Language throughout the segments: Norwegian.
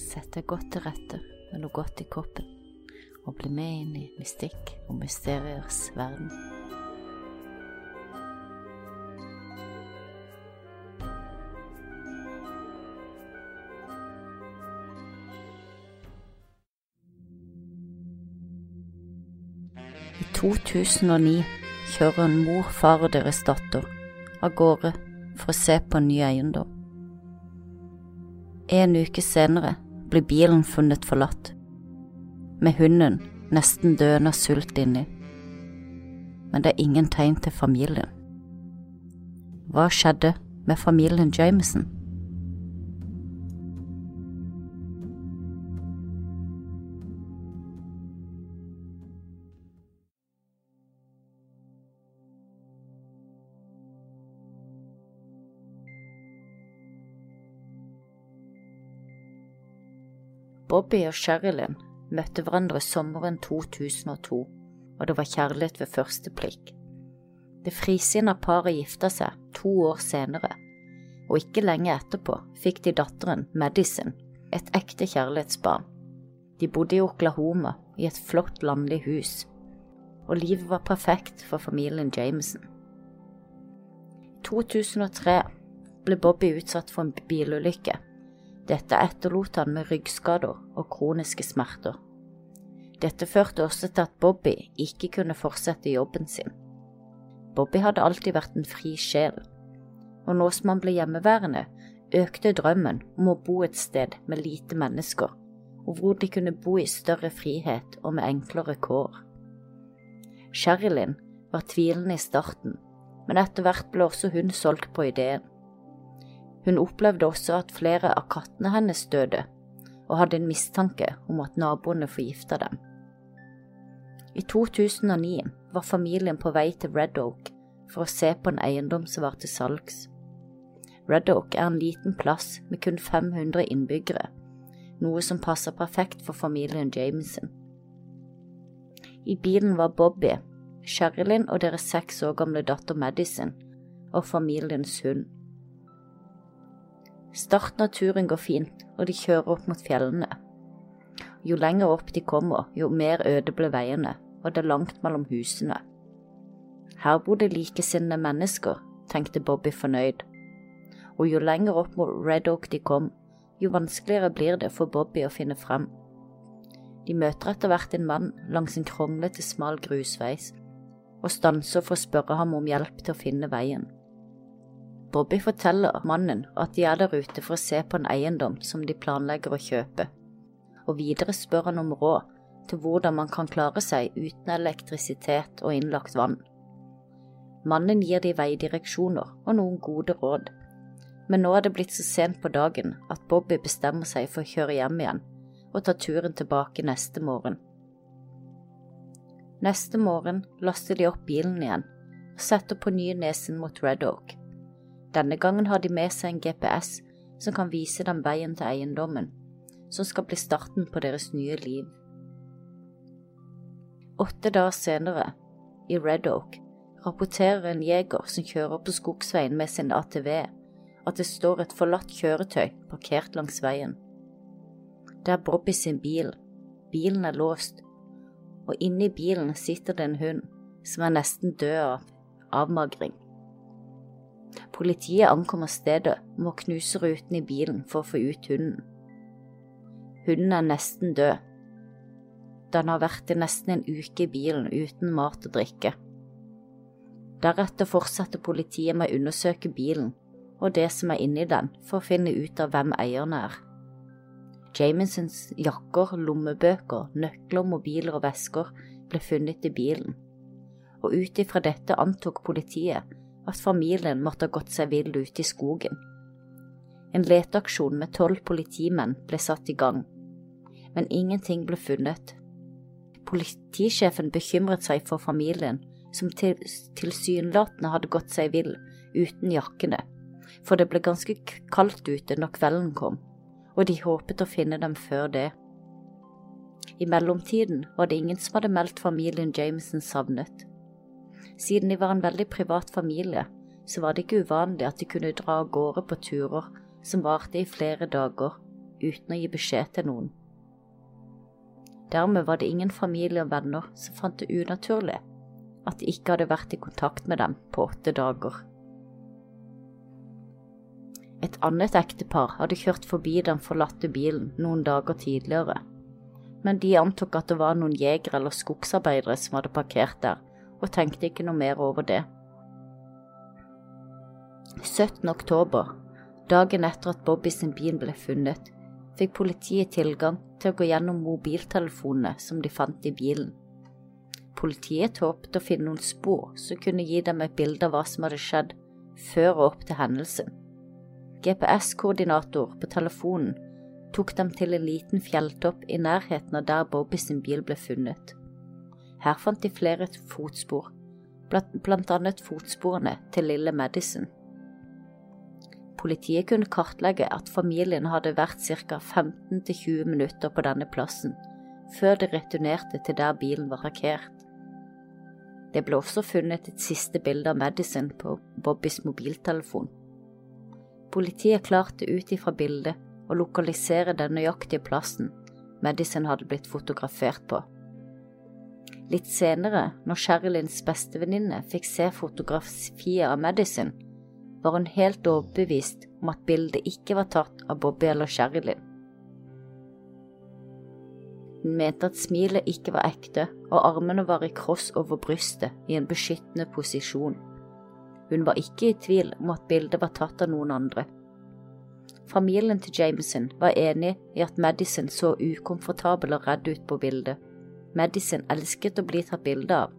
Sett deg godt til rette med noe godt i koppen, og bli med inn i mystikk og mysteriers verden. I 2009 kjører en mor, far og deres datter av gårde for å se på en ny eiendom. En uke senere blir bilen funnet forlatt, med hunden nesten døende av sult inni. Men det er ingen tegn til familien. Hva skjedde med familien Jameson? Bobby og Sherilyn møtte hverandre sommeren 2002, og det var kjærlighet ved første blikk. Det frisinna paret gifta seg to år senere, og ikke lenge etterpå fikk de datteren Madison, et ekte kjærlighetsbarn. De bodde i Oklahoma, i et flott landlig hus, og livet var perfekt for familien Jameson. I 2003 ble Bobby utsatt for en bilulykke dette etterlot han med ryggskader og kroniske smerter. Dette førte også til at Bobby ikke kunne fortsette jobben sin. Bobby hadde alltid vært en fri sjel, og nå som han ble hjemmeværende, økte drømmen om å bo et sted med lite mennesker, og hvor de kunne bo i større frihet og med enklere kår. Sherilyn var tvilende i starten, men etter hvert ble også hun solgt på ideen. Hun opplevde også at flere av kattene hennes døde, og hadde en mistanke om at naboene forgifta dem. I 2009 var familien på vei til Red Oak for å se på en eiendom som var til salgs. Red Oak er en liten plass med kun 500 innbyggere, noe som passer perfekt for familien Jameson. I bilen var Bobby, Sherilyn og deres seks år gamle datter Madison og familiens hund. Starten av turen går fint, og de kjører opp mot fjellene. Jo lenger opp de kommer, jo mer øde ble veiene, og det er langt mellom husene. Her bor det likesinnede mennesker, tenkte Bobby fornøyd, og jo lenger opp mot Red Oak de kom, jo vanskeligere blir det for Bobby å finne frem. De møter etter hvert en mann langs en kronglete, smal grusveis, og stanser for å spørre ham om hjelp til å finne veien. Bobby forteller mannen at de er der ute for å se på en eiendom som de planlegger å kjøpe, og videre spør han om råd til hvordan man kan klare seg uten elektrisitet og innlagt vann. Mannen gir de veidireksjoner og noen gode råd, men nå er det blitt så sent på dagen at Bobby bestemmer seg for å kjøre hjem igjen og ta turen tilbake neste morgen. Neste morgen laster de opp bilen igjen og setter på nye nesen mot Red Oak. Denne gangen har de med seg en GPS som kan vise dem veien til eiendommen, som skal bli starten på deres nye liv. Åtte dager senere, i Red Oak, rapporterer en jeger som kjører på skogsveien med sin ATV, at det står et forlatt kjøretøy parkert langs veien. Det er Bobby sin bil. Bilen er låst, og inni bilen sitter det en hund som er nesten død av avmagring. Politiet ankommer stedet og må knuse ruten i bilen for å få ut hunden. Hunden er nesten død. Den har vært i nesten en uke i bilen uten mat og drikke. Deretter fortsetter politiet med å undersøke bilen og det som er inni den, for å finne ut av hvem eierne er. Jamisons jakker, lommebøker, nøkler, mobiler og vesker ble funnet i bilen, og ut ifra dette antok politiet at familien måtte ha gått seg vill ut i skogen. En leteaksjon med tolv politimenn ble satt i gang, men ingenting ble funnet. Politisjefen bekymret seg for familien, som tilsynelatende hadde gått seg vill uten jakkene, for det ble ganske kaldt ute når kvelden kom, og de håpet å finne dem før det. I mellomtiden var det ingen som hadde meldt familien Jameson savnet. Siden de var en veldig privat familie, så var det ikke uvanlig at de kunne dra av gårde på turer som varte i flere dager, uten å gi beskjed til noen. Dermed var det ingen familie og venner som fant det unaturlig at de ikke hadde vært i kontakt med dem på åtte dager. Et annet ektepar hadde kjørt forbi den forlatte bilen noen dager tidligere, men de antok at det var noen jegere eller skogsarbeidere som hadde parkert der, og tenkte ikke noe mer over det. 17. oktober, dagen etter at Bobby sin bil ble funnet, fikk politiet tilgang til å gå gjennom mobiltelefonene som de fant i bilen. Politiet håpet å finne noen spor som kunne gi dem et bilde av hva som hadde skjedd før og opp til hendelsen. GPS-koordinator på telefonen tok dem til en liten fjelltopp i nærheten av der Bobby sin bil ble funnet. Her fant de flere fotspor, blant annet fotsporene til lille Madison. Politiet kunne kartlegge at familien hadde vært ca. 15–20 minutter på denne plassen, før de returnerte til der bilen var parkert. Det ble også funnet et siste bilde av Madison på Bobbys mobiltelefon. Politiet klarte ut ifra bildet å lokalisere den nøyaktige plassen Madison hadde blitt fotografert på. Litt senere, når Sherilins bestevenninne fikk se fotografiet av Madison, var hun helt overbevist om at bildet ikke var tatt av Bobby eller Sherilyn. Hun mente at smilet ikke var ekte, og armene var i kross over brystet i en beskyttende posisjon. Hun var ikke i tvil om at bildet var tatt av noen andre. Familien til Jameson var enig i at Madison så ukomfortabel og redd ut på bildet. Madison elsket å bli tatt bilde av,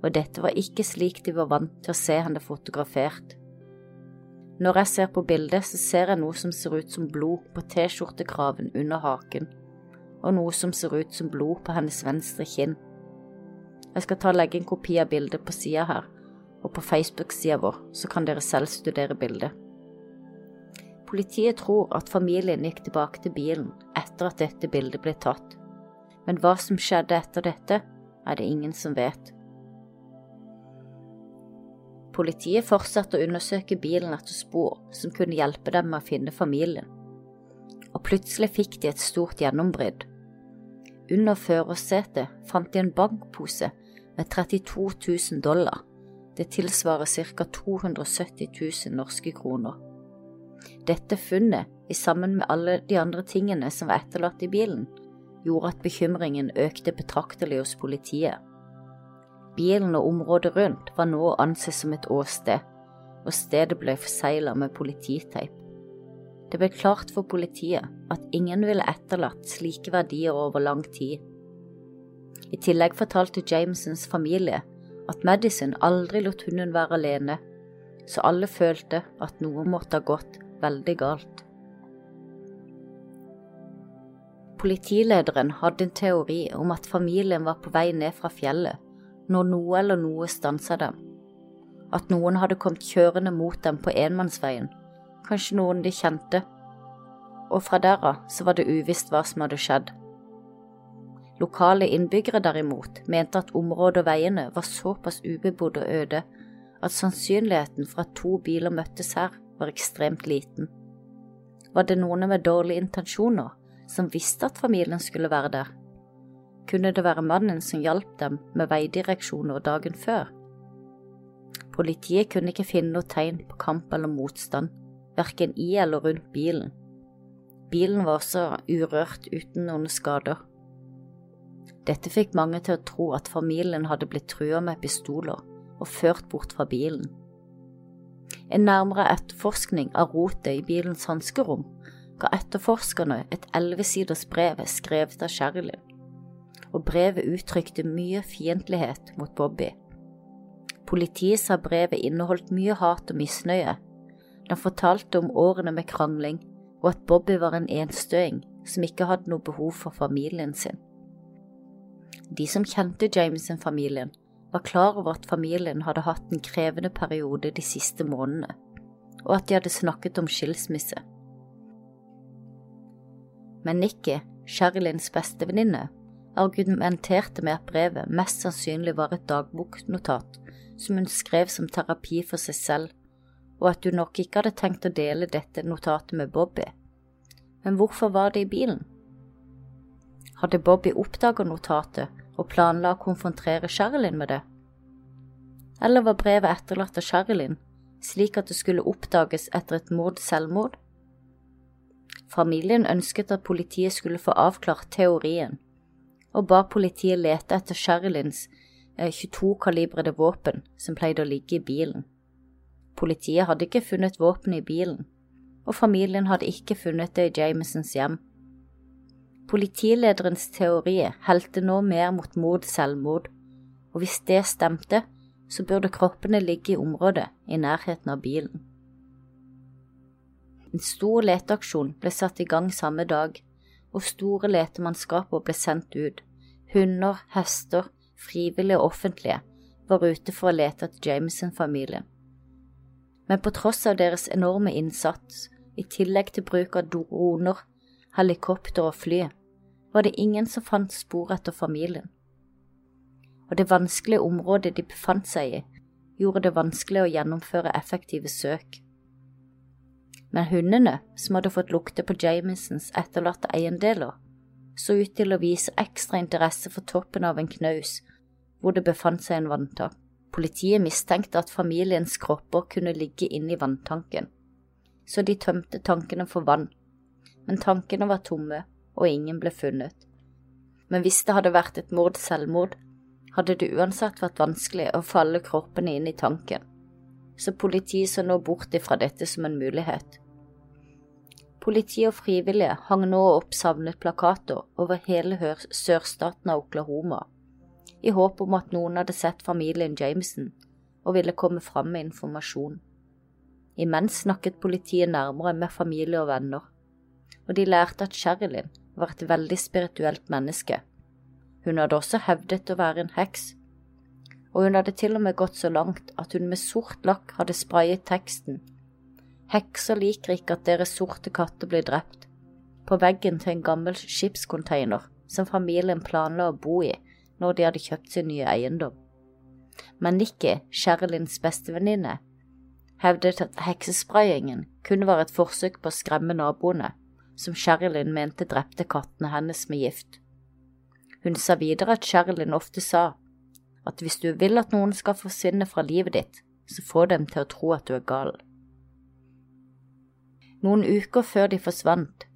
og dette var ikke slik de var vant til å se henne fotografert. Når jeg ser på bildet, så ser jeg noe som ser ut som blod på T-skjortekraven under haken, og noe som ser ut som blod på hennes venstre kinn. Jeg skal ta og legge en kopi av bildet på sida her, og på Facebook-sida vår, så kan dere selv studere bildet. Politiet tror at familien gikk tilbake til bilen etter at dette bildet ble tatt, men hva som skjedde etter dette, er det ingen som vet. Politiet fortsatte å undersøke bilen etter spor som kunne hjelpe dem med å finne familien, og plutselig fikk de et stort gjennombrudd. Under førersetet fant de en bankpose med 32 000 dollar. Det tilsvarer ca. 270 000 norske kroner. Dette funnet, i sammen med alle de andre tingene som var etterlatt i bilen, gjorde at bekymringen økte betraktelig hos politiet. Bilen og området rundt var nå å anse som et åsted, og stedet ble forseglet med polititeip. Det ble klart for politiet at ingen ville etterlatt slike verdier over lang tid. I tillegg fortalte Jamesons familie at Madison aldri lot hunden være alene, så alle følte at noe måtte ha gått veldig galt. Politilederen hadde en teori om at familien var på vei ned fra fjellet når noe eller noe stansa dem. At noen hadde kommet kjørende mot dem på enmannsveien, kanskje noen de kjente, og fra der av så var det uvisst hva som hadde skjedd. Lokale innbyggere derimot mente at området og veiene var såpass ubebodd og øde at sannsynligheten for at to biler møttes her, var ekstremt liten. Var det noen med dårlige intensjoner som visste at familien skulle være der? kunne det være mannen som hjalp dem med veidireksjoner dagen før. Politiet kunne ikke finne noe tegn på kamp eller motstand, verken i eller rundt bilen. Bilen var også urørt uten noen skader. Dette fikk mange til å tro at familien hadde blitt trua med pistoler og ført bort fra bilen. En nærmere etterforskning av rotet i bilens hanskerom ga etterforskerne et ellevesiders brev skrevet av Sherilyn og brevet uttrykte mye fiendtlighet mot Bobby. Politiet sa brevet inneholdt mye hat og misnøye. Den fortalte om årene med krangling, og at Bobby var en enstøing som ikke hadde noe behov for familien sin. De som kjente Jameson-familien, var klar over at familien hadde hatt en krevende periode de siste månedene, og at de hadde snakket om skilsmisse. Men Nikki, Sherilins bestevenninne, argumenterte med at brevet mest sannsynlig var et dagboknotat som hun skrev som terapi for seg selv, og at hun nok ikke hadde tenkt å dele dette notatet med Bobby. Men hvorfor var det i bilen? Hadde Bobby oppdaget notatet og planla å konfrontere Sherilyn med det? Eller var brevet etterlatt av Sherilyn, slik at det skulle oppdages etter et mord-selvmord? Familien ønsket at politiet skulle få avklart teorien, og ba politiet lete etter Sherilyns 22-kalibrede eh, våpen som pleide å ligge i bilen. Politiet hadde ikke funnet våpenet i bilen, og familien hadde ikke funnet det i Jamesons hjem. Politilederens teori helte nå mer mot mord-selvmord, og hvis det stemte, så burde kroppene ligge i området i nærheten av bilen. En stor leteaksjon ble satt i gang samme dag, og store letemannskaper ble sendt ut. Hunder, hester, frivillige og offentlige var ute for å lete etter Jameson-familien. Men på tross av deres enorme innsats, i tillegg til bruk av droner, helikopter og fly, var det ingen som fant spor etter familien. Og det vanskelige området de befant seg i, gjorde det vanskelig å gjennomføre effektive søk. Men hundene, som hadde fått lukte på Jamesons etterlatte eiendeler, så ut til å vise ekstra interesse for toppen av en knaus hvor det befant seg en vanntank. Politiet mistenkte at familiens kropper kunne ligge inne i vanntanken, så de tømte tankene for vann, men tankene var tomme, og ingen ble funnet. Men hvis det hadde vært et mord-selvmord, hadde det uansett vært vanskelig å falle kroppene inn i tanken så politiet så nå bort ifra dette som en mulighet. Politi og frivillige hang nå opp savnet plakater over hele sørstaten av Oklahoma, i håp om at noen hadde sett familien Jameson og ville komme fram med informasjon. Imens snakket politiet nærmere med familie og venner, og de lærte at Sherilyn var et veldig spirituelt menneske. Hun hadde også hevdet å være en heks og hun hadde til og med gått så langt at hun med sort lakk hadde sprayet teksten Hekser liker ikke at deres sorte katter blir drept, på veggen til en gammel skipscontainer som familien planla å bo i når de hadde kjøpt sin nye eiendom. Men Nikki, Sherilins bestevenninne, hevdet at heksesprayingen kun var et forsøk på å skremme naboene, som Sherilyn mente drepte kattene hennes med gift. Hun sa videre at Sherilyn ofte sa at hvis du vil at noen skal forsvinne fra livet ditt, så få dem til å tro at du er gal. Noen uker før de forsvant,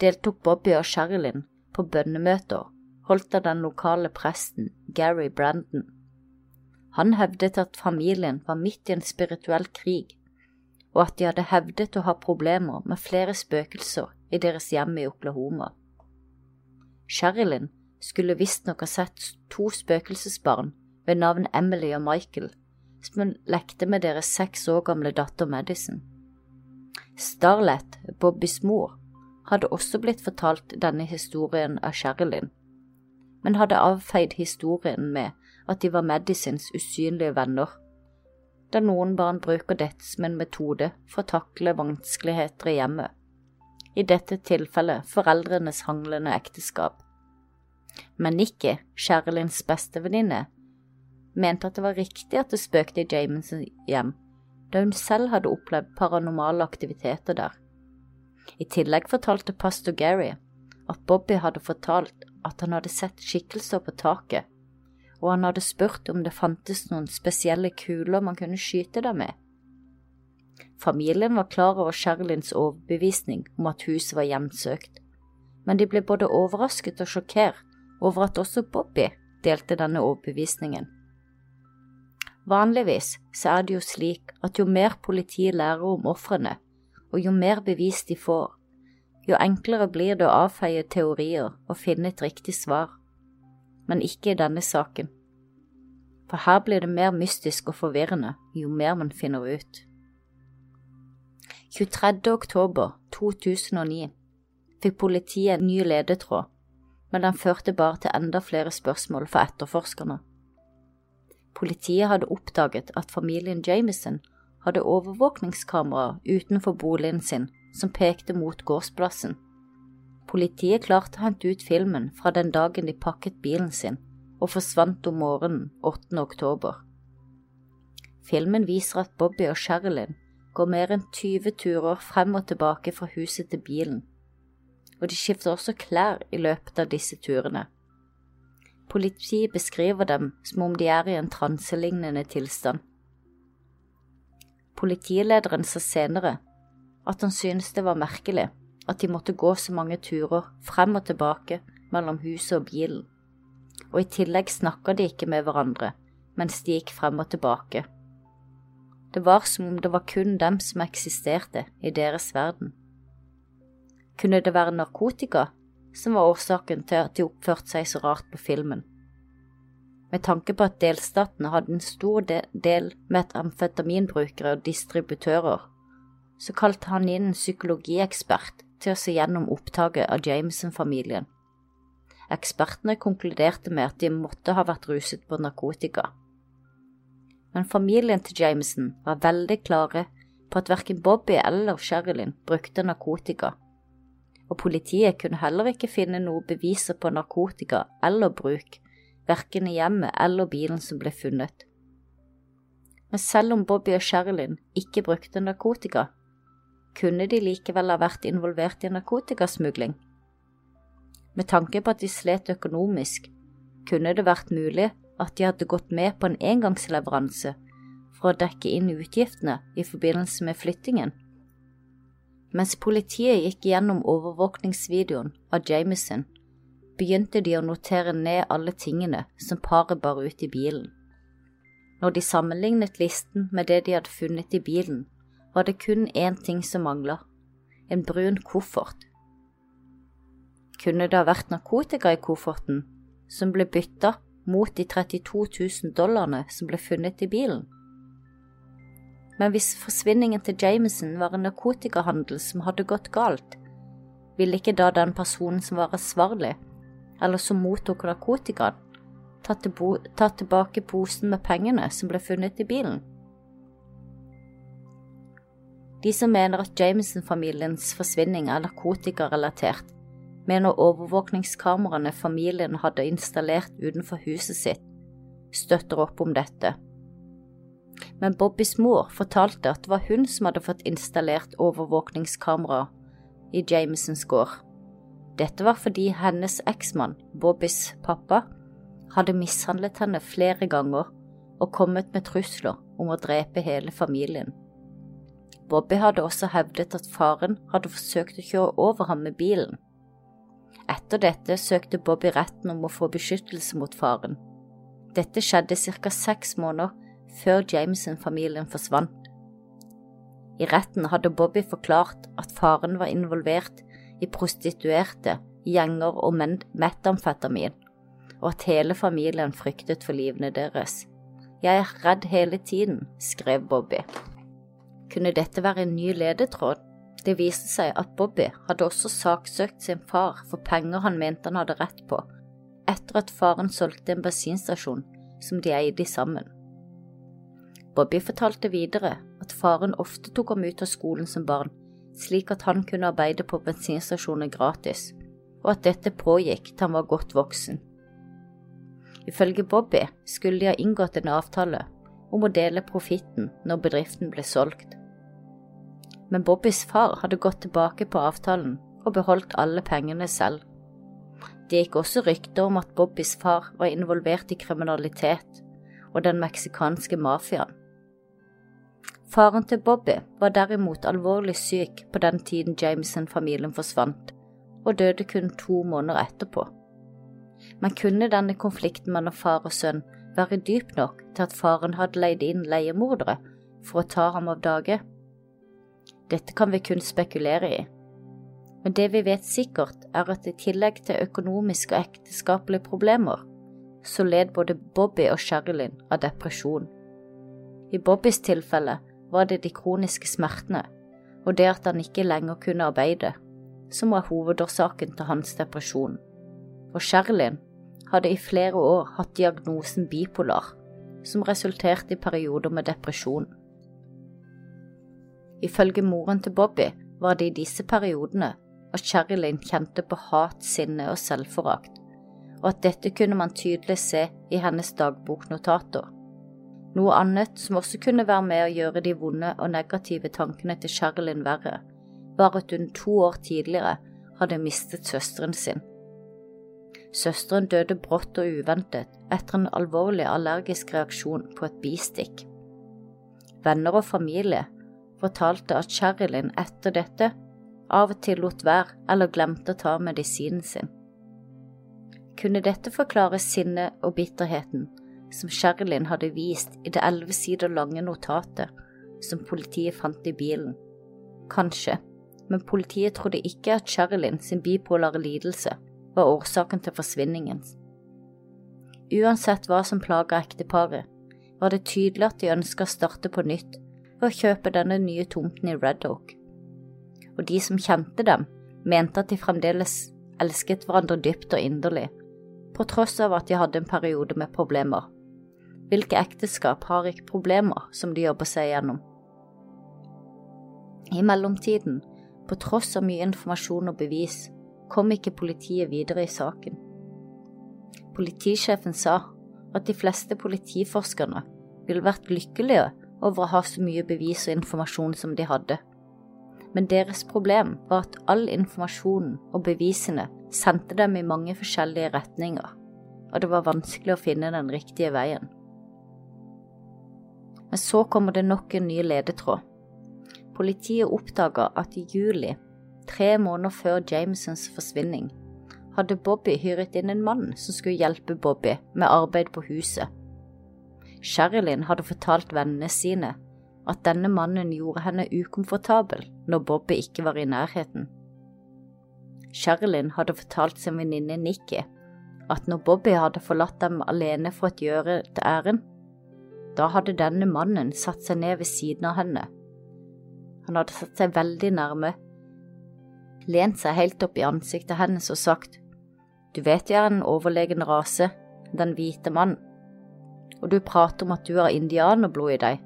deltok Bobby og Sherilyn på bønnemøter holdt av den lokale presten Gary Brandon. Han hevdet at familien var midt i en spirituell krig, og at de hadde hevdet å ha problemer med flere spøkelser i deres hjem i Oklahoma. Sherilyn skulle visstnok ha sett to spøkelsesbarn ved navn Emily og Michael, som lekte med deres seks år gamle datter Madison. Starlet, Bobbys mor, hadde også blitt fortalt denne historien av Sherilyn, men hadde avfeid historien med at de var Medicines usynlige venner, da noen barn bruker dette som en metode for å takle vanskeligheter i hjemmet, i dette tilfellet foreldrenes hanglende ekteskap. Men Nikki, Sherilyns bestevenninne, mente at det var riktig at det spøkte i Jamesons hjem, da hun selv hadde opplevd paranormale aktiviteter der. I tillegg fortalte pastor Gary at Bobby hadde fortalt at han hadde sett skikkelser på taket, og han hadde spurt om det fantes noen spesielle kuler man kunne skyte dem med. Familien var klar over Sherlins overbevisning om at huset var hjemsøkt, men de ble både overrasket og sjokkert over at også Bobby delte denne overbevisningen. Vanligvis så er det jo slik at jo mer politiet lærer om ofrene, og jo mer bevis de får, jo enklere blir det å avfeie teorier og finne et riktig svar. Men ikke i denne saken. For her blir det mer mystisk og forvirrende jo mer man finner ut. 23. oktober 2009 fikk politiet en ny ledetråd, men den førte bare til enda flere spørsmål for etterforskerne. Politiet hadde oppdaget at familien Jameson hadde overvåkningskameraer utenfor boligen sin som pekte mot gårdsplassen. Politiet klarte å hente ut filmen fra den dagen de pakket bilen sin og forsvant om morgenen 8. oktober. Filmen viser at Bobby og Sherilyn går mer enn 20 turer frem og tilbake fra huset til bilen. og de skifter også klær i løpet av disse turene. Politiet beskriver dem som om de er i en transelignende tilstand. Politilederen sa senere at han syntes det var merkelig at de måtte gå så mange turer frem og tilbake mellom huset og bilen, og i tillegg snakka de ikke med hverandre mens de gikk frem og tilbake. Det var som om det var kun dem som eksisterte i deres verden. Kunne det være narkotika som var årsaken til at de oppførte seg så rart på filmen? Med tanke på at delstatene hadde en stor del med amfetaminbrukere og distributører, så kalte han inn en psykologiekspert til å se gjennom opptaket av Jameson-familien. Ekspertene konkluderte med at de måtte ha vært ruset på narkotika men familien til Jameson var veldig klare på at verken Bobby eller Sherilyn brukte narkotika, og politiet kunne heller ikke finne noe beviser på narkotika eller bruk, verken i hjemmet eller bilen som ble funnet. Men selv om Bobby og Sherilyn ikke brukte narkotika, kunne de likevel ha vært involvert i narkotikasmugling. Med tanke på at de slet økonomisk, kunne det vært mulig at de hadde gått med på en engangsleveranse for å dekke inn utgiftene i forbindelse med flyttingen. Mens politiet gikk gjennom overvåkningsvideoen av Jameson, begynte de å notere ned alle tingene som paret bar ut i bilen. Når de sammenlignet listen med det de hadde funnet i bilen, var det kun én ting som mangla – en brun koffert. Kunne det ha vært narkotika i kofferten, som ble bytta mot de 32 000 dollarene som ble funnet i bilen. Men hvis forsvinningen til Jameson var en narkotikahandel som hadde gått galt, ville ikke da den personen som var ansvarlig, eller som mottok narkotikaen, ta, tilbake posen med pengene som ble funnet i bilen? De som mener at Jameson-familiens forsvinning er narkotikarelatert, mener overvåkningskameraene familien hadde installert utenfor huset sitt, støtter opp om dette. Men Bobbys mor fortalte at det var hun som hadde fått installert overvåkningskamera i Jamesons gård. Dette var fordi hennes eksmann, Bobbys pappa, hadde mishandlet henne flere ganger og kommet med trusler om å drepe hele familien. Bobby hadde også hevdet at faren hadde forsøkt å kjøre over ham med bilen. Etter dette søkte Bobby retten om å få beskyttelse mot faren. Dette skjedde ca. seks måneder før Jameson-familien forsvant. I retten hadde Bobby forklart at faren var involvert i prostituerte, gjenger og metamfetamin, og at hele familien fryktet for livene deres. Jeg er redd hele tiden, skrev Bobby. Kunne dette være en ny ledetråd? Det viste seg at Bobby hadde også saksøkt sin far for penger han mente han hadde rett på, etter at faren solgte en bensinstasjon som de eide sammen. Bobby fortalte videre at faren ofte tok ham ut av skolen som barn, slik at han kunne arbeide på bensinstasjoner gratis, og at dette pågikk til han var godt voksen. Ifølge Bobby skulle de ha inngått en avtale om å dele profitten når bedriften ble solgt men Bobbys far hadde gått tilbake på avtalen og beholdt alle pengene selv. Det gikk også rykter om at Bobbys far var involvert i kriminalitet og den meksikanske mafiaen. Faren til Bobby var derimot alvorlig syk på den tiden Jameson-familien forsvant, og døde kun to måneder etterpå. Men kunne denne konflikten mellom far og sønn være dyp nok til at faren hadde leid inn leiemordere for å ta ham av dage? Dette kan vi kun spekulere i. Men det vi vet sikkert, er at i tillegg til økonomiske og ekteskapelige problemer, så led både Bobby og Sherilyn av depresjon. I Bobbys tilfelle var det de kroniske smertene og det at han ikke lenger kunne arbeide, som var hovedårsaken til hans depresjon. Og Sherlin hadde i flere år hatt diagnosen bipolar, som resulterte i perioder med depresjon. Ifølge moren til Bobby var det i disse periodene at Sherilyn kjente på hat, sinne og selvforakt, og at dette kunne man tydelig se i hennes dagboknotater. Noe annet som også kunne være med å gjøre de vonde og negative tankene til Sherilyn verre, var at hun to år tidligere hadde mistet søsteren sin. Søsteren døde brått og uventet etter en alvorlig allergisk reaksjon på et bistikk. Venner og familie fortalte at Sherilyn etter dette av og til lot være eller glemte å ta medisinen sin. Kunne dette forklare sinnet og bitterheten som Sherilyn hadde vist i det elleve sider lange notatet som politiet fant i bilen? Kanskje, men politiet trodde ikke at Sherilyn sin bipolare lidelse var årsaken til forsvinningen. Uansett hva som plaga ekteparet, var det tydelig at de ønska å starte på nytt ved å kjøpe denne nye tomten i Red Oak. Og de som kjente dem, mente at de fremdeles elsket hverandre dypt og inderlig, på tross av at de hadde en periode med problemer. Hvilke ekteskap har ikke problemer som de jobber seg gjennom? I mellomtiden, på tross av mye informasjon og bevis, kom ikke politiet videre i saken. Politisjefen sa at de fleste politiforskerne ville vært lykkelige over å ha så mye bevis og informasjon som de hadde. Men deres problem var at all informasjonen og bevisene sendte dem i mange forskjellige retninger, og det var vanskelig å finne den riktige veien. Men så kommer det nok en ny ledetråd. Politiet oppdaga at i juli Tre måneder før Jamesons forsvinning hadde Bobby hyret inn en mann som skulle hjelpe Bobby med arbeid på huset. Sherilyn hadde fortalt vennene sine at denne mannen gjorde henne ukomfortabel når Bobby ikke var i nærheten. Sherilyn hadde fortalt sin venninne Nikki at når Bobby hadde forlatt dem alene for å gjøre et ærend, da hadde denne mannen satt seg ned ved siden av henne. Han hadde satt seg veldig nærme lent seg helt opp i ansiktet hennes og sagt, Du vet jeg er en overlegen rase, den hvite mann, og du prater om at du har indianerblod i deg.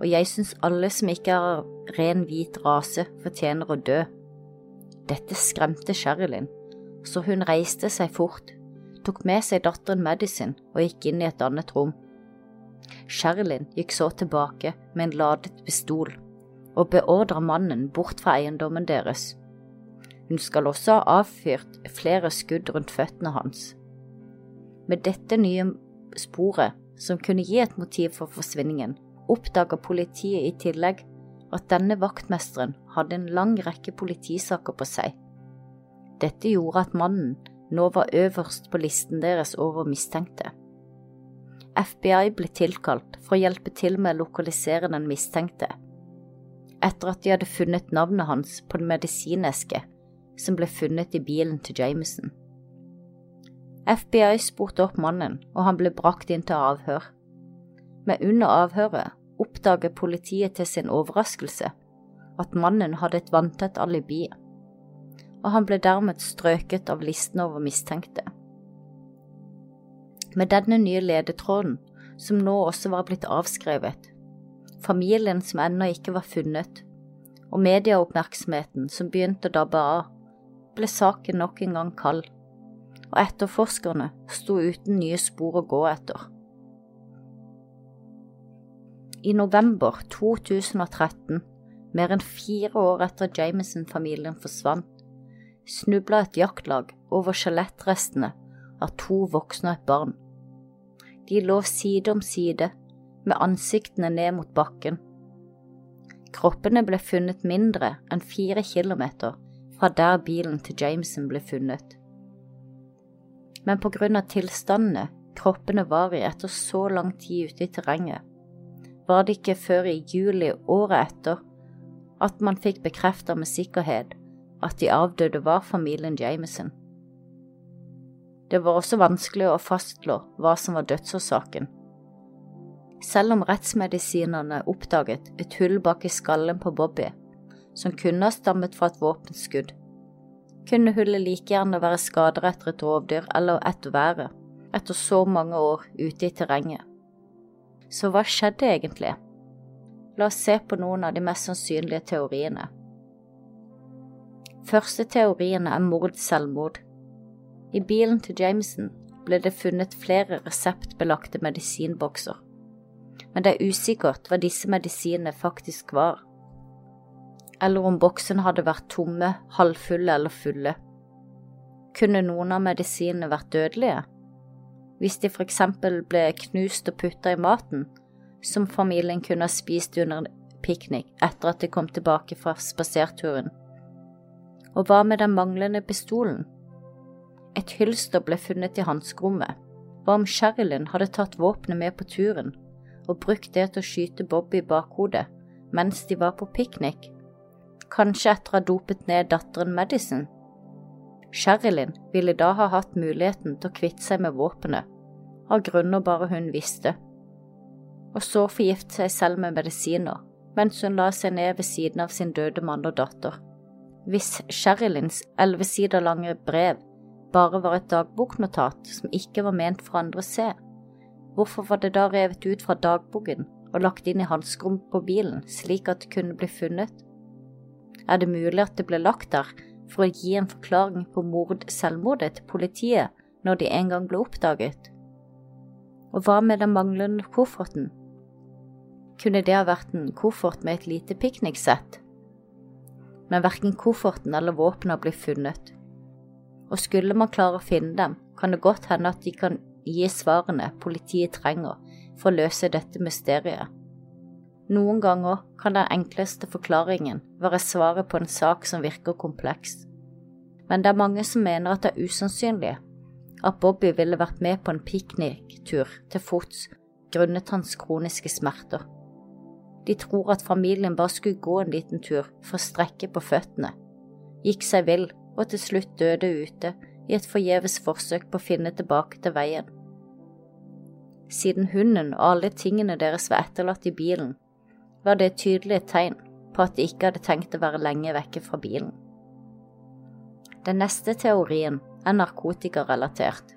Og jeg synes alle som ikke har ren hvit rase, fortjener å dø. Dette skremte Sherilyn, så hun reiste seg fort, tok med seg datteren Medicine og gikk inn i et annet rom. Sherilyn gikk så tilbake med en ladet pistol og beordra mannen bort fra eiendommen deres. Hun skal også ha avfyrt flere skudd rundt føttene hans. Med dette nye sporet, som kunne gi et motiv for forsvinningen, oppdaga politiet i tillegg at denne vaktmesteren hadde en lang rekke politisaker på seg. Dette gjorde at mannen nå var øverst på listen deres over mistenkte. FBI ble tilkalt for å hjelpe til med å lokalisere den mistenkte, etter at de hadde funnet navnet hans på en medisineske som ble funnet i bilen til Jameson. FBI spurte opp mannen, og han ble brakt inn til avhør. Men under avhøret oppdaget politiet til sin overraskelse at mannen hadde et vanntett alibi, og han ble dermed strøket av listen over mistenkte. Med denne nye ledetråden, som nå også var blitt avskrevet, familien som ennå ikke var funnet, og medieoppmerksomheten som begynte å dabbe av, ble saken nok en gang kald, og etterforskerne sto uten nye spor å gå etter. I november 2013, mer enn fire år etter Jameson-familien forsvant, snubla et jaktlag over skjelettrestene av to voksne og et barn. De lå side om side med ansiktene ned mot bakken. Kroppene ble funnet mindre enn fire kilometer fra der bilen til Jameson ble funnet. Men på grunn av tilstandene kroppene var i etter så lang tid ute i terrenget, var det ikke før i juli året etter at man fikk bekreftet med sikkerhet at de avdøde var familien Jameson. Det var også vanskelig å fastslå hva som var dødsårsaken selv om rettsmedisinerne oppdaget et hull bak i skallen på Bobby, som kunne ha stammet fra et våpenskudd, kunne hullet like gjerne være skader etter et rovdyr eller et været, etter så mange år ute i terrenget. Så hva skjedde egentlig? La oss se på noen av de mest sannsynlige teoriene. Første teorien er mord-selvmord. I bilen til Jameson ble det funnet flere reseptbelagte medisinbokser men det er usikkert hva disse medisinene faktisk var. eller om boksene hadde vært tomme, halvfulle eller fulle. Kunne noen av medisinene vært dødelige? Hvis de for eksempel ble knust og putta i maten, som familien kunne ha spist under en piknik etter at de kom tilbake fra spaserturen? Og hva med den manglende pistolen? Et hylster ble funnet i hanskerommet. Hva om Sherilyn hadde tatt våpenet med på turen og brukt det til å skyte Bobby i bakhodet mens de var på piknik? Kanskje etter å ha dopet ned datteren Madison? Sherilyn ville da ha hatt muligheten til å kvitte seg med våpenet, av grunner bare hun visste, og så forgifte seg selv med medisiner mens hun la seg ned ved siden av sin døde mann og datter. Hvis Sherilyns elleve sider lange brev bare var et dagboknotat som ikke var ment for andre å se, hvorfor var det da revet ut fra dagboken og lagt inn i hanskerommet på bilen slik at det kunne bli funnet? Er det mulig at det ble lagt der for å gi en forklaring på mord-selvmordet til politiet når de en gang ble oppdaget? Og hva med den manglende kofferten? Kunne det ha vært en koffert med et lite pikniksett? Men verken kofferten eller våpenet ble funnet og skulle man klare å finne dem, kan det godt hende at de kan gi svarene politiet trenger for å løse dette mysteriet. Noen ganger kan den enkleste forklaringen være svaret på en sak som virker kompleks. Men det er mange som mener at det er usannsynlig at Bobby ville vært med på en pikniktur til fots grunnet hans kroniske smerter. De tror at familien bare skulle gå en liten tur for å strekke på føttene, gikk seg vill og til slutt døde ute i et forgjeves forsøk på å finne tilbake til veien. Siden hunden og alle tingene deres var etterlatt i bilen, var det et tydelig tegn på at de ikke hadde tenkt å være lenge vekke fra bilen. Den neste teorien er narkotikarelatert.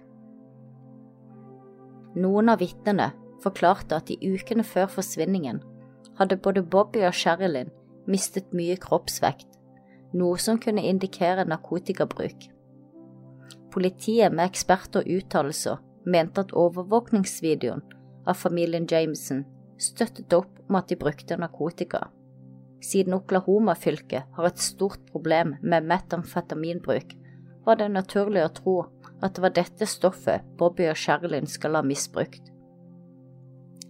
Noen av vitnene forklarte at i ukene før forsvinningen hadde både Bobby og Sherilyn mistet mye kroppsvekt noe som kunne indikere narkotikabruk. Politiet med eksperter og uttalelser mente at overvåkningsvideoen av familien Jameson støttet opp om at de brukte narkotika. Siden Oklahoma-fylket har et stort problem med metamfetaminbruk, var det naturlig å tro at det var dette stoffet Bobby og Sherilyn skal ha misbrukt.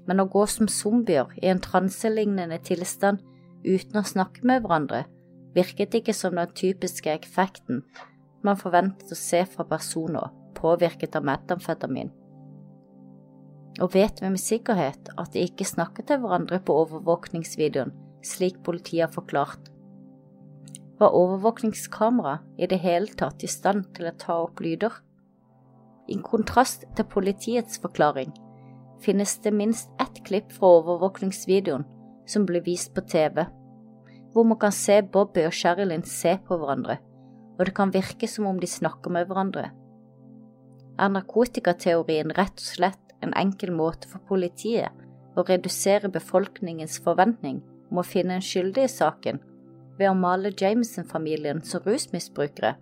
Men å gå som zombier i en transelignende tilstand uten å snakke med hverandre, virket ikke som den typiske effekten man forventet å se fra personer påvirket av metamfetamin. Og vet vi med sikkerhet at de ikke snakket til hverandre på overvåkningsvideoen, slik politiet har forklart? Var overvåkningskamera i det hele tatt i stand til å ta opp lyder? I kontrast til politiets forklaring finnes det minst ett klipp fra overvåkningsvideoen som ble vist på TV hvor man kan se Bobby og Sherilyn se på hverandre, og det kan virke som om de snakker med hverandre. Er narkotikateorien rett og slett en enkel måte for politiet å redusere befolkningens forventning om å finne en skyldig i saken ved å male Jameson-familien som rusmisbrukere,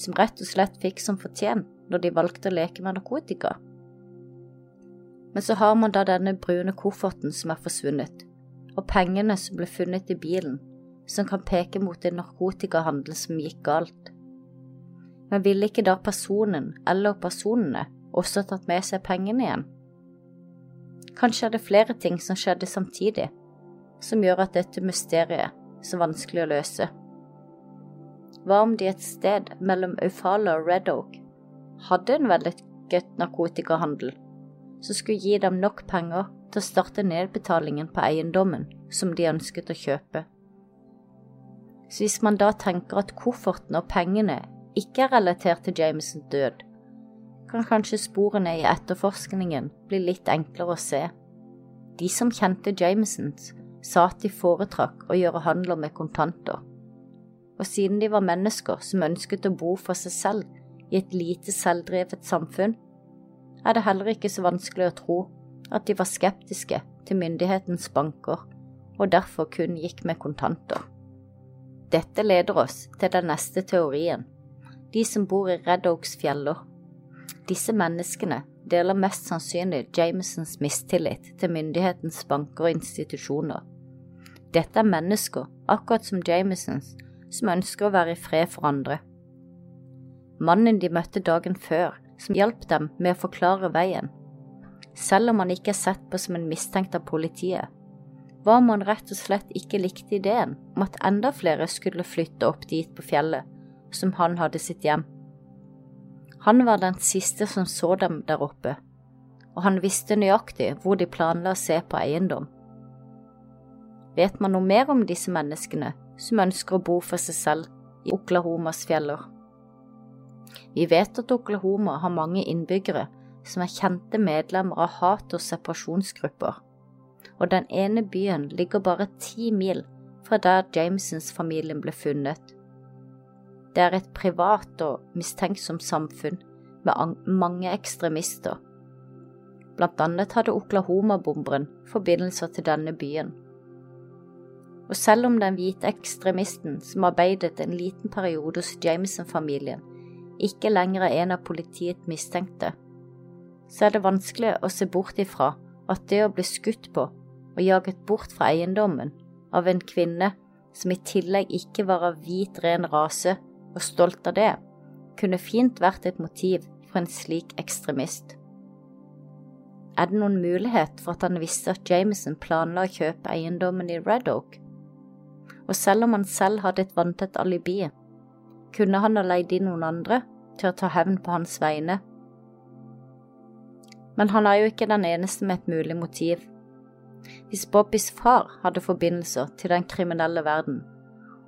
som rett og slett fikk som fortjent når de valgte å leke med narkotika? Men så har man da denne brune kofferten som er forsvunnet, og pengene som ble funnet i bilen, som kan peke mot en narkotikahandel som gikk galt. Men ville ikke da personen eller personene også tatt med seg pengene igjen? Kanskje er det flere ting som skjedde samtidig, som gjør at dette mysteriet er så vanskelig å løse. Hva om de et sted mellom Eufala og Red Oak hadde en vellykket narkotikahandel som skulle gi dem nok penger til å starte nedbetalingen på eiendommen som de ønsket å kjøpe? Så hvis man da tenker at kofferten og pengene ikke er relatert til Jamesons død, kan kanskje sporene i etterforskningen bli litt enklere å se. De som kjente Jamesons, sa at de foretrakk å gjøre handler med kontanter. Og siden de var mennesker som ønsket å bo for seg selv i et lite selvdrevet samfunn, er det heller ikke så vanskelig å tro at de var skeptiske til myndighetens banker og derfor kun gikk med kontanter. Dette leder oss til den neste teorien, de som bor i Red Oaks fjeller. Disse menneskene deler mest sannsynlig Jamesons mistillit til myndighetens banker og institusjoner. Dette er mennesker, akkurat som Jamesons, som ønsker å være i fred for andre. Mannen de møtte dagen før, som hjalp dem med å forklare veien. Selv om han ikke er sett på som en mistenkt av politiet, var om han rett og slett ikke likte ideen om at enda flere skulle flytte opp dit på fjellet, som han hadde sitt hjem. Han var den siste som så dem der oppe, og han visste nøyaktig hvor de planla å se på eiendom. Vet man noe mer om disse menneskene som ønsker å bo for seg selv i Oklahomas fjeller? Vi vet at Oklahoma har mange innbyggere som er kjente medlemmer av hat- og separasjonsgrupper, og den ene byen ligger bare ti mil fra der Jamesons-familien ble funnet. Det er et privat og mistenksomt samfunn med mange ekstremister. Blant annet hadde Oklahoma-bomberen forbindelser til denne byen og selv om den hvite ekstremisten som arbeidet en liten periode hos Jameson-familien, ikke lenger er en av politiet mistenkte, så er det vanskelig å se bort ifra at det å bli skutt på og jaget bort fra eiendommen av en kvinne som i tillegg ikke var av hvit, ren rase og stolt av det, kunne fint vært et motiv for en slik ekstremist. Er det noen mulighet for at han visste at Jameson planla å kjøpe eiendommen i Red Oak? og selv om han selv hadde et vanntett alibi, kunne han ha leid inn noen andre til å ta hevn på hans vegne. Men han er jo ikke den eneste med et mulig motiv. Hvis Bobbys far hadde forbindelser til den kriminelle verden,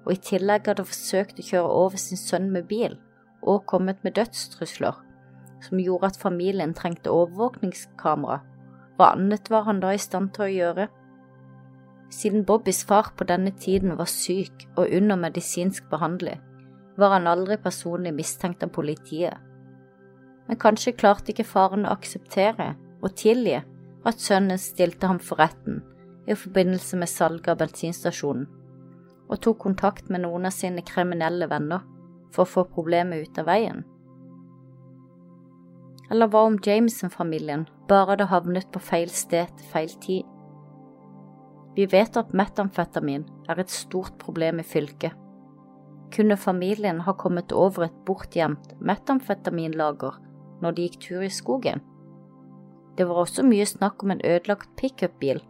og i tillegg hadde forsøkt å kjøre over sin sønn med bil og kommet med dødstrusler, som gjorde at familien trengte overvåkningskamera, hva annet var han da i stand til å gjøre? Siden Bobbys far på denne tiden var syk og under medisinsk behandling, var han aldri personlig mistenkt av politiet. Men kanskje klarte ikke faren å akseptere og tilgi at sønnen stilte ham for retten i forbindelse med salget av bensinstasjonen, og tok kontakt med noen av sine kriminelle venner for å få problemet ut av veien. Eller hva om Jameson-familien bare hadde havnet på feil sted til feil tid? Vi vet at metamfetamin er et stort problem i fylket. Kunne familien ha kommet over et bortgjemt metamfetaminlager når de gikk tur i skogen? Det var også mye snakk om en ødelagt pickupbil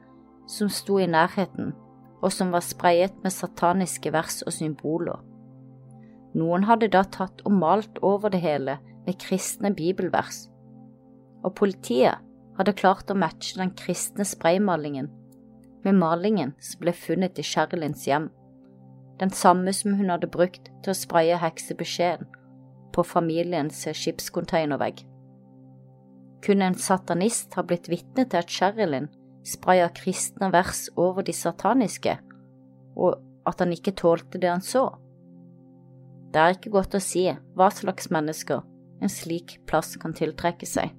som sto i nærheten, og som var sprayet med sataniske vers og symboler. Noen hadde da tatt og malt over det hele med kristne bibelvers, og politiet hadde klart å matche den kristne spraymalingen med malingen som ble funnet i Sherilins hjem, den samme som hun hadde brukt til å spraye heksebeskjeden på familiens skipskonteinervegg. Kun en satanist har blitt vitne til at Sherilyn spraya kristne vers over de sataniske, og at han ikke tålte det han så? Det er ikke godt å si hva slags mennesker en slik plass kan tiltrekke seg.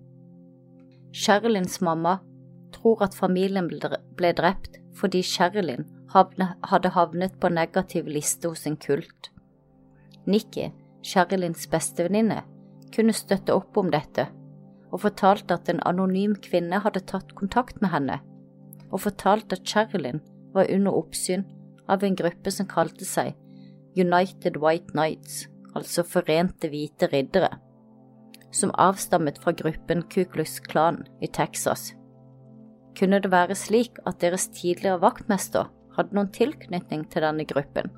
Sherilyns mamma tror at familien ble drept fordi Sherilyn hadde havnet på negativ liste hos en kult. Nikki, Sherilyns bestevenninne, kunne støtte opp om dette, og fortalte at en anonym kvinne hadde tatt kontakt med henne, og fortalte at Sherilyn var under oppsyn av en gruppe som kalte seg United White Knights, altså Forente hvite riddere, som avstammet fra gruppen Ku Klux Klan i Texas kunne det være slik at deres tidligere vaktmester hadde noen tilknytning til denne gruppen.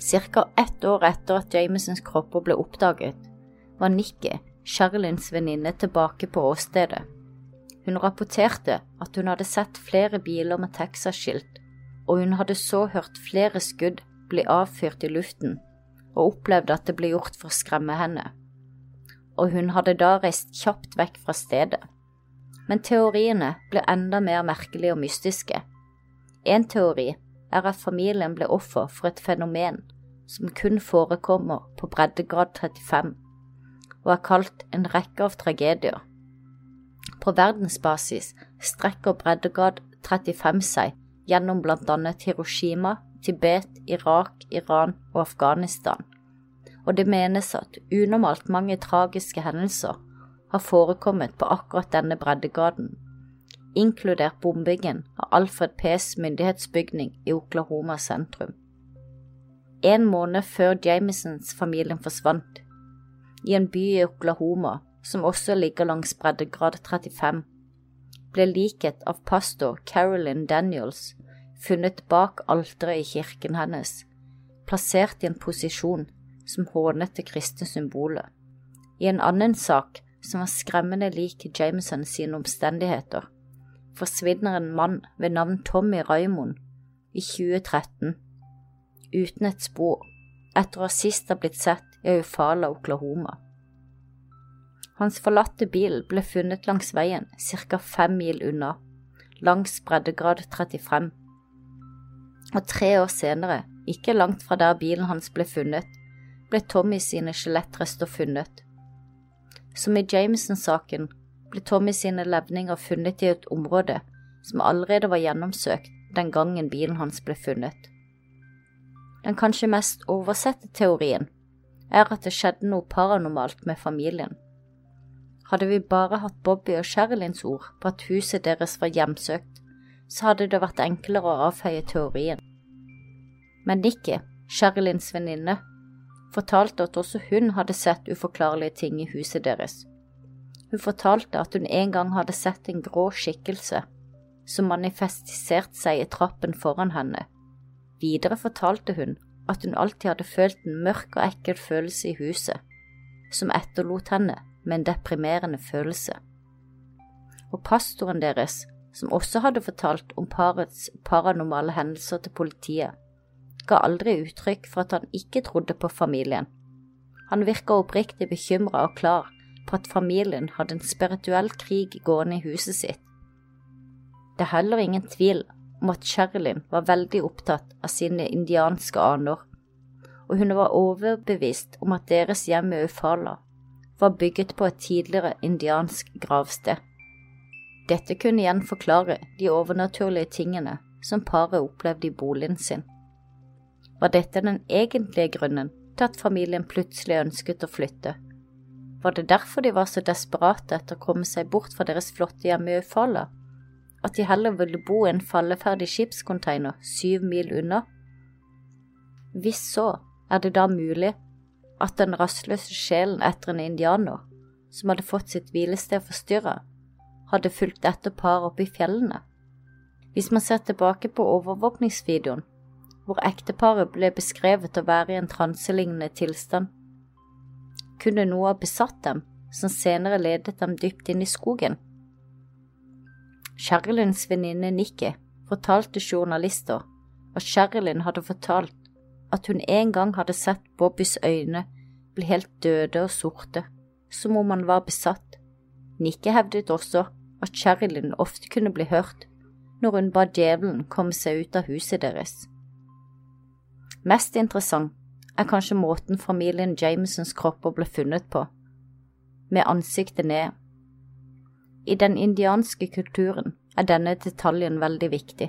Cirka ett år etter at Jamesons kropper ble oppdaget, var Nikki, Sherilins venninne, tilbake på åstedet. Hun rapporterte at hun hadde sett flere biler med Texas-skilt, og hun hadde så hørt flere skudd bli avfyrt i luften, og opplevde at det ble gjort for å skremme henne. Og hun hadde da reist kjapt vekk fra stedet men teoriene blir enda mer merkelige og mystiske. En teori er at familien ble offer for et fenomen som kun forekommer på breddegrad 35, og er kalt en rekke av tragedier. På verdensbasis strekker breddegrad 35 seg gjennom annet Hiroshima, Tibet, Irak, Iran og Afghanistan, og det menes at unormalt mange tragiske hendelser har forekommet på akkurat denne breddegraden. Inkludert bombingen av Alfred P.s myndighetsbygning i Oklahoma sentrum. En måned før Jamesons-familien forsvant, i en by i Oklahoma som også ligger langs breddegrad 35, ble liket av pastor Carolyn Daniels funnet bak alteret i kirken hennes, plassert i en posisjon som hånet det kristne symbolet. I en annen sak, som var skremmende lik Jameson sine omstendigheter, forsvinner en mann ved navn Tommy Raymond i 2013 uten et spor etter å sist ha blitt sett i Eufala, Oklahoma. Hans forlatte bil ble funnet langs veien ca. fem mil unna, langs breddegrad 35. Og tre år senere, ikke langt fra der bilen hans ble funnet, ble Tommy sine skjelettrester funnet. Som i Jameson-saken ble Tommy sine levninger funnet i et område som allerede var gjennomsøkt den gangen bilen hans ble funnet. Den kanskje mest oversette teorien er at det skjedde noe paranormalt med familien. Hadde vi bare hatt Bobby og Sherylyns ord på at huset deres var hjemsøkt, så hadde det vært enklere å avfeie teorien. Men Nikki, Sherylyns venninne, fortalte at også hun hadde sett uforklarlige ting i huset deres. Hun fortalte at hun en gang hadde sett en grå skikkelse som manifestiserte seg i trappen foran henne. Videre fortalte hun at hun alltid hadde følt en mørk og ekkel følelse i huset, som etterlot henne med en deprimerende følelse. Og pastoren deres, som også hadde fortalt om parets paranormale hendelser til politiet, ga aldri uttrykk for at han ikke trodde på familien. Han virka oppriktig bekymra og klar på at familien hadde en spirituell krig gående i huset sitt. Det er heller ingen tvil om at Sherilyn var veldig opptatt av sine indianske aner, og hun var overbevist om at deres hjem i Ufala var bygget på et tidligere indiansk gravsted. Dette kunne igjen forklare de overnaturlige tingene som paret opplevde i boligen sin. Var dette den egentlige grunnen til at familien plutselig ønsket å flytte? Var det derfor de var så desperate etter å komme seg bort fra deres flotte hjem i Øyfalla, at de heller ville bo i en falleferdig skipscontainer syv mil unna? Hvis så, er det da mulig at den rastløse sjelen etter en indianer, som hadde fått sitt hvilested forstyrra, hadde fulgt etter paret opp i fjellene. Hvis man ser tilbake på overvåkningsvideoen, hvor ekteparet ble beskrevet å være i en transelignende tilstand, kunne noe ha besatt dem som senere ledet dem dypt inn i skogen. Sherylyns venninne Nikki fortalte journalister at Sherilyn hadde fortalt at hun en gang hadde sett Bobbys øyne bli helt døde og sorte, som om han var besatt. Nikke hevdet også at Sherilyn ofte kunne bli hørt når hun ba djevelen komme seg ut av huset deres. Mest interessant er kanskje måten familien Jamesons kropper ble funnet på, med ansiktet ned. I den indianske kulturen er denne detaljen veldig viktig.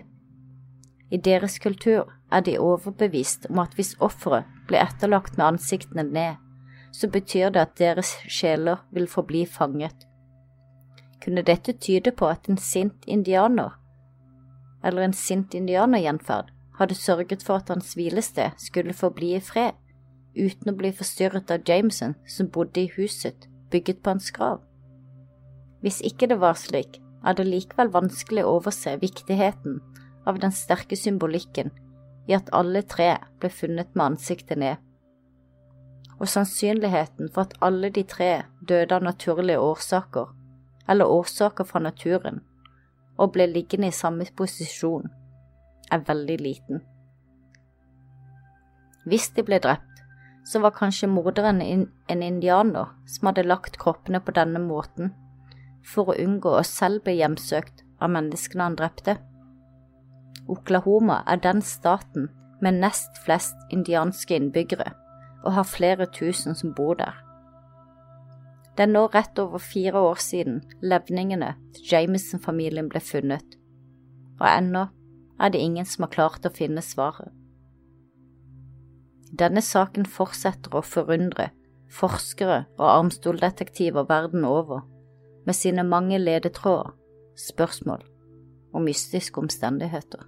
I deres kultur er de overbevist om at hvis offeret blir etterlagt med ansiktene ned, så betyr det at deres sjeler vil forbli fanget. Kunne dette tyde på at en sint indianer, eller en sint indianergjenferd, hadde sørget for at hans hvilested skulle forbli i fred, uten å bli forstyrret av Jameson som bodde i huset bygget på hans grav? Hvis ikke det var slik, er det likevel vanskelig å overse viktigheten av den sterke symbolikken i at alle tre ble funnet med ansiktet ned, og sannsynligheten for at alle de tre døde av naturlige årsaker, eller årsaker fra naturen, og ble liggende i samme posisjon, er veldig liten. Hvis de ble drept, så var kanskje morderen en indianer som hadde lagt kroppene på denne måten for å unngå å selv bli hjemsøkt av menneskene han drepte. Oklahoma er den staten med nest flest indianske innbyggere, og har flere tusen som bor der. Det er nå rett over fire år siden levningene til Jameson-familien ble funnet, og ennå er det ingen som har klart å finne svaret. Denne saken fortsetter å forundre forskere og armstoldetektiver verden over med sine mange ledetråder, spørsmål og mystiske omstendigheter.